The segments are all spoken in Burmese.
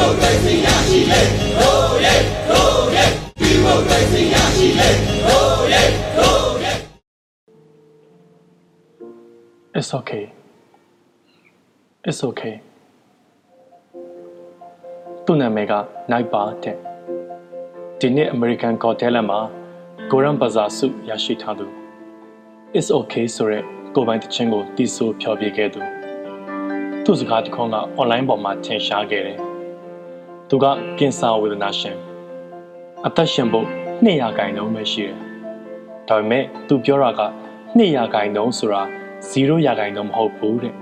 မိုကရေစီရရှိလေဟိုးရဲဟိုးရဲဒီမိုကရေစီရရှိလေဟိုးရဲဟိုးရဲ It's okay. It's okay. သူ့နာမည်က Night Bar တဲ့ဒီနေ့ American Got Talent မှာ Goran Bazaar ဆုရရှိထားသူ It's okay ဆိုတဲ့ကိုယ်ပိုင်တခြင်းကိုတီးဆိုဖျော်ပြခဲ့သူသူ့စကားတစ်ခွန်းက online ပေါ်မှာထင်ရှားခဲ့တယ် သူကကင်ဆာဝေဒနာရှင်အသက်ရှင်ဖို့200ခိုင်နှုန်းပဲရှိတယ်ဒါပေမဲ့သူပြောတာက200ခိုင်နှုန်းဆိုတာ0ရာခိုင်နှုန်းမဟုတ်ဘူးတဲ့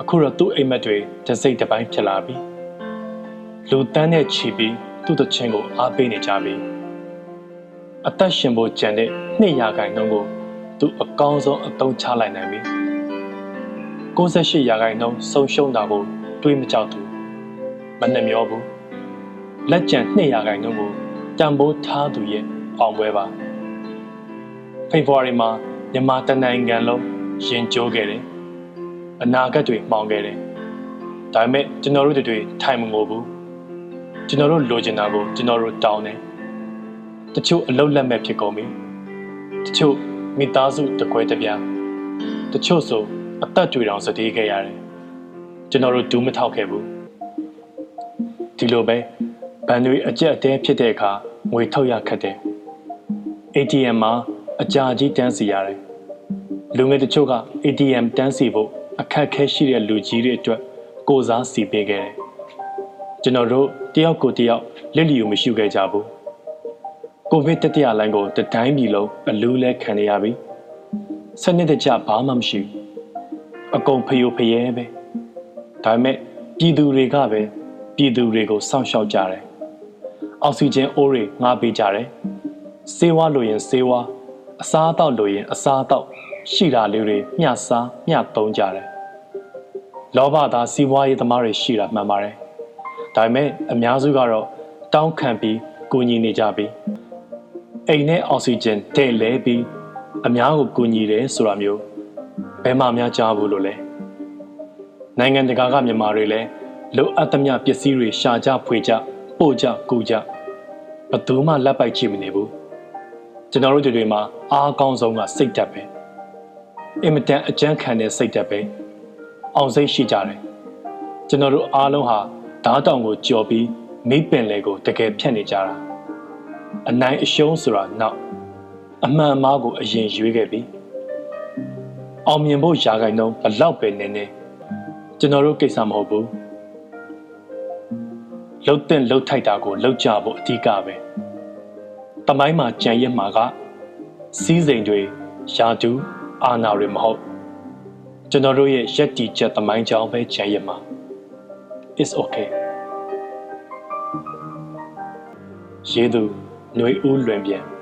အခုတော့သူ့အိမ်မက်တွေတစ်စိတ်တစ်ပိုင်းဖြစ်လာပြီလူတန်းနဲ့ချီပြီးသူ့တခြင်းကိုအားပေးနေကြပြီအသက်ရှင်ဖို့ကြံတဲ့2ရာခိုင်နှုန်းကိုသူအကောင်းဆုံးအသုံးချလိုက်နိုင်ပြီ68ရာခိုင်နှုန်းဆုံးရှုံးတာကိုတွေးမကြောက်သူ မနှမျောဘူးလက်ကျန်2ရာခိုင်နှုန်းကိုတံပိုးထားသူရဲ့အောင်ပွဲပါဖေဖော်ဝါရီမှာမြန်မာတနိုင်ငံလုံးရင်ကျိုးခဲ့တယ်။အနာဂတ်တွေမှောင်ခဲ့တယ်။ဒါပေမဲ့ကျွန်တော်တို့တွေထိုင်မငိုဘူး။ကျွန်တော်တို့လိုချင်တာကိုကျွန်တော်တို့တောင်းတယ်။တချို့အလုတ်လက်မဲ့ဖြစ်ကုန်ပြီ။တချို့မိသားစုတကွဲတပြား။တချို့ဆိုအသက်တွေတောင်စတေးခဲ့ရတယ်။ကျွန်တော်တို့ဒူးမထောက်ခဲ့ဘူး။ ဒီလိုပဲဘန်တွေအကြက်အတဲဖြစ်တဲ့အခါငွေထုတ်ရခက်တယ်။ ATM မှာအကြာကြီးတန်းစီရတယ်။လူငယ်တချို့က ATM တန်းစီဖို့အခက်အခဲရှိတဲ့လူကြီးတွေအတွက်ကိုစားစီပေးခဲ့တယ်။ကျွန်တော်တို့တယောက်ကိုတယောက်လက်လီကိုမရှိခဲ့ကြဘူး။ကိုဗစ်တတိယလိုင်းကိုတတိုင်းပြည်လုံးအလူးလဲခံနေရပြီ။စနစ်တကျဘာမှမရှိဘူး။အကုန်ဖျို့ဖျဲပဲ။ဒါပေမဲ့ပြည်သူတွေကပဲ ပြည်သူတွေကိုစောင့်ရှောက်ကြတယ်။အောက်ဆီဂျင်အိုးတွေငှားပေးကြတယ်။ဆေးဝါးလိုရင်ဆေးဝါးအစားအသောက်လိုရင်အစားအသောက်ရှိတာလေးတွေမျှစားမျှသုံးကြတယ်။လောဘသားစီးပွားရေးသမားတွေရှိတာမှန်ပါတယ်။ဒါပေမဲ့အများစုကတော့တောင်းခံပြီးကူညီနေကြပြီ။အိမ်နဲ့အောက်ဆီဂျင်တဲ့လဲပြီးအများကိုကူညီတယ်ဆိုတာမျိုးဘယ်မှများကြားဘူးလို့လဲ။နိုင်ငံတကာကမြန်မာတွေလည်း လိုအပ်သမျှပစ္စည်းတွေရှာကြဖွေကြပို့ကြကူကြဘယ်သူမှလက်ပိုက်ချိမနေဘူး။ကျွန်တော်တို့တွေမှာအားအကောင်းဆုံးကစိတ်ဓာတ်ပဲအင်မတန်အကြမ်းခံတဲ့စိတ်ဓာတ်ပဲအောင်စိတ်ရှိကြတယ်ကျွန်တော်တို့အားလုံးဟာဓာတ်တောင်ကိုကြော်ပြီးမိပင်လေကိုတကယ်ဖြတ်နေကြတာအနိုင်အရှုံးဆိုတာနောက်အမှန်အမှားကိုအရင်ရွေးခဲ့ပြီအောင်မြင်ဖို့ယာခိုင်နှုန်းဘလောက်ပဲနေနေကျွန်တော်တို့ကိစ္စမဟုတ်ဘူး လှုပ်တဲ့လှုပ်ထိုက်တာကိုလှုပ်ကြဖို့အဓိကပဲတမိုင်းမှာကြံရစ်မှာကစီးစိမ်တွေယာတူအာနာတွေမဟုတ်ကျွန်တော်တို့ရဲ့ရက်တီချက်တမိုင်းကြောင်းပဲကြံရစ်မှာ is okay ရေးသူຫນွေဦးလွင်ပြန်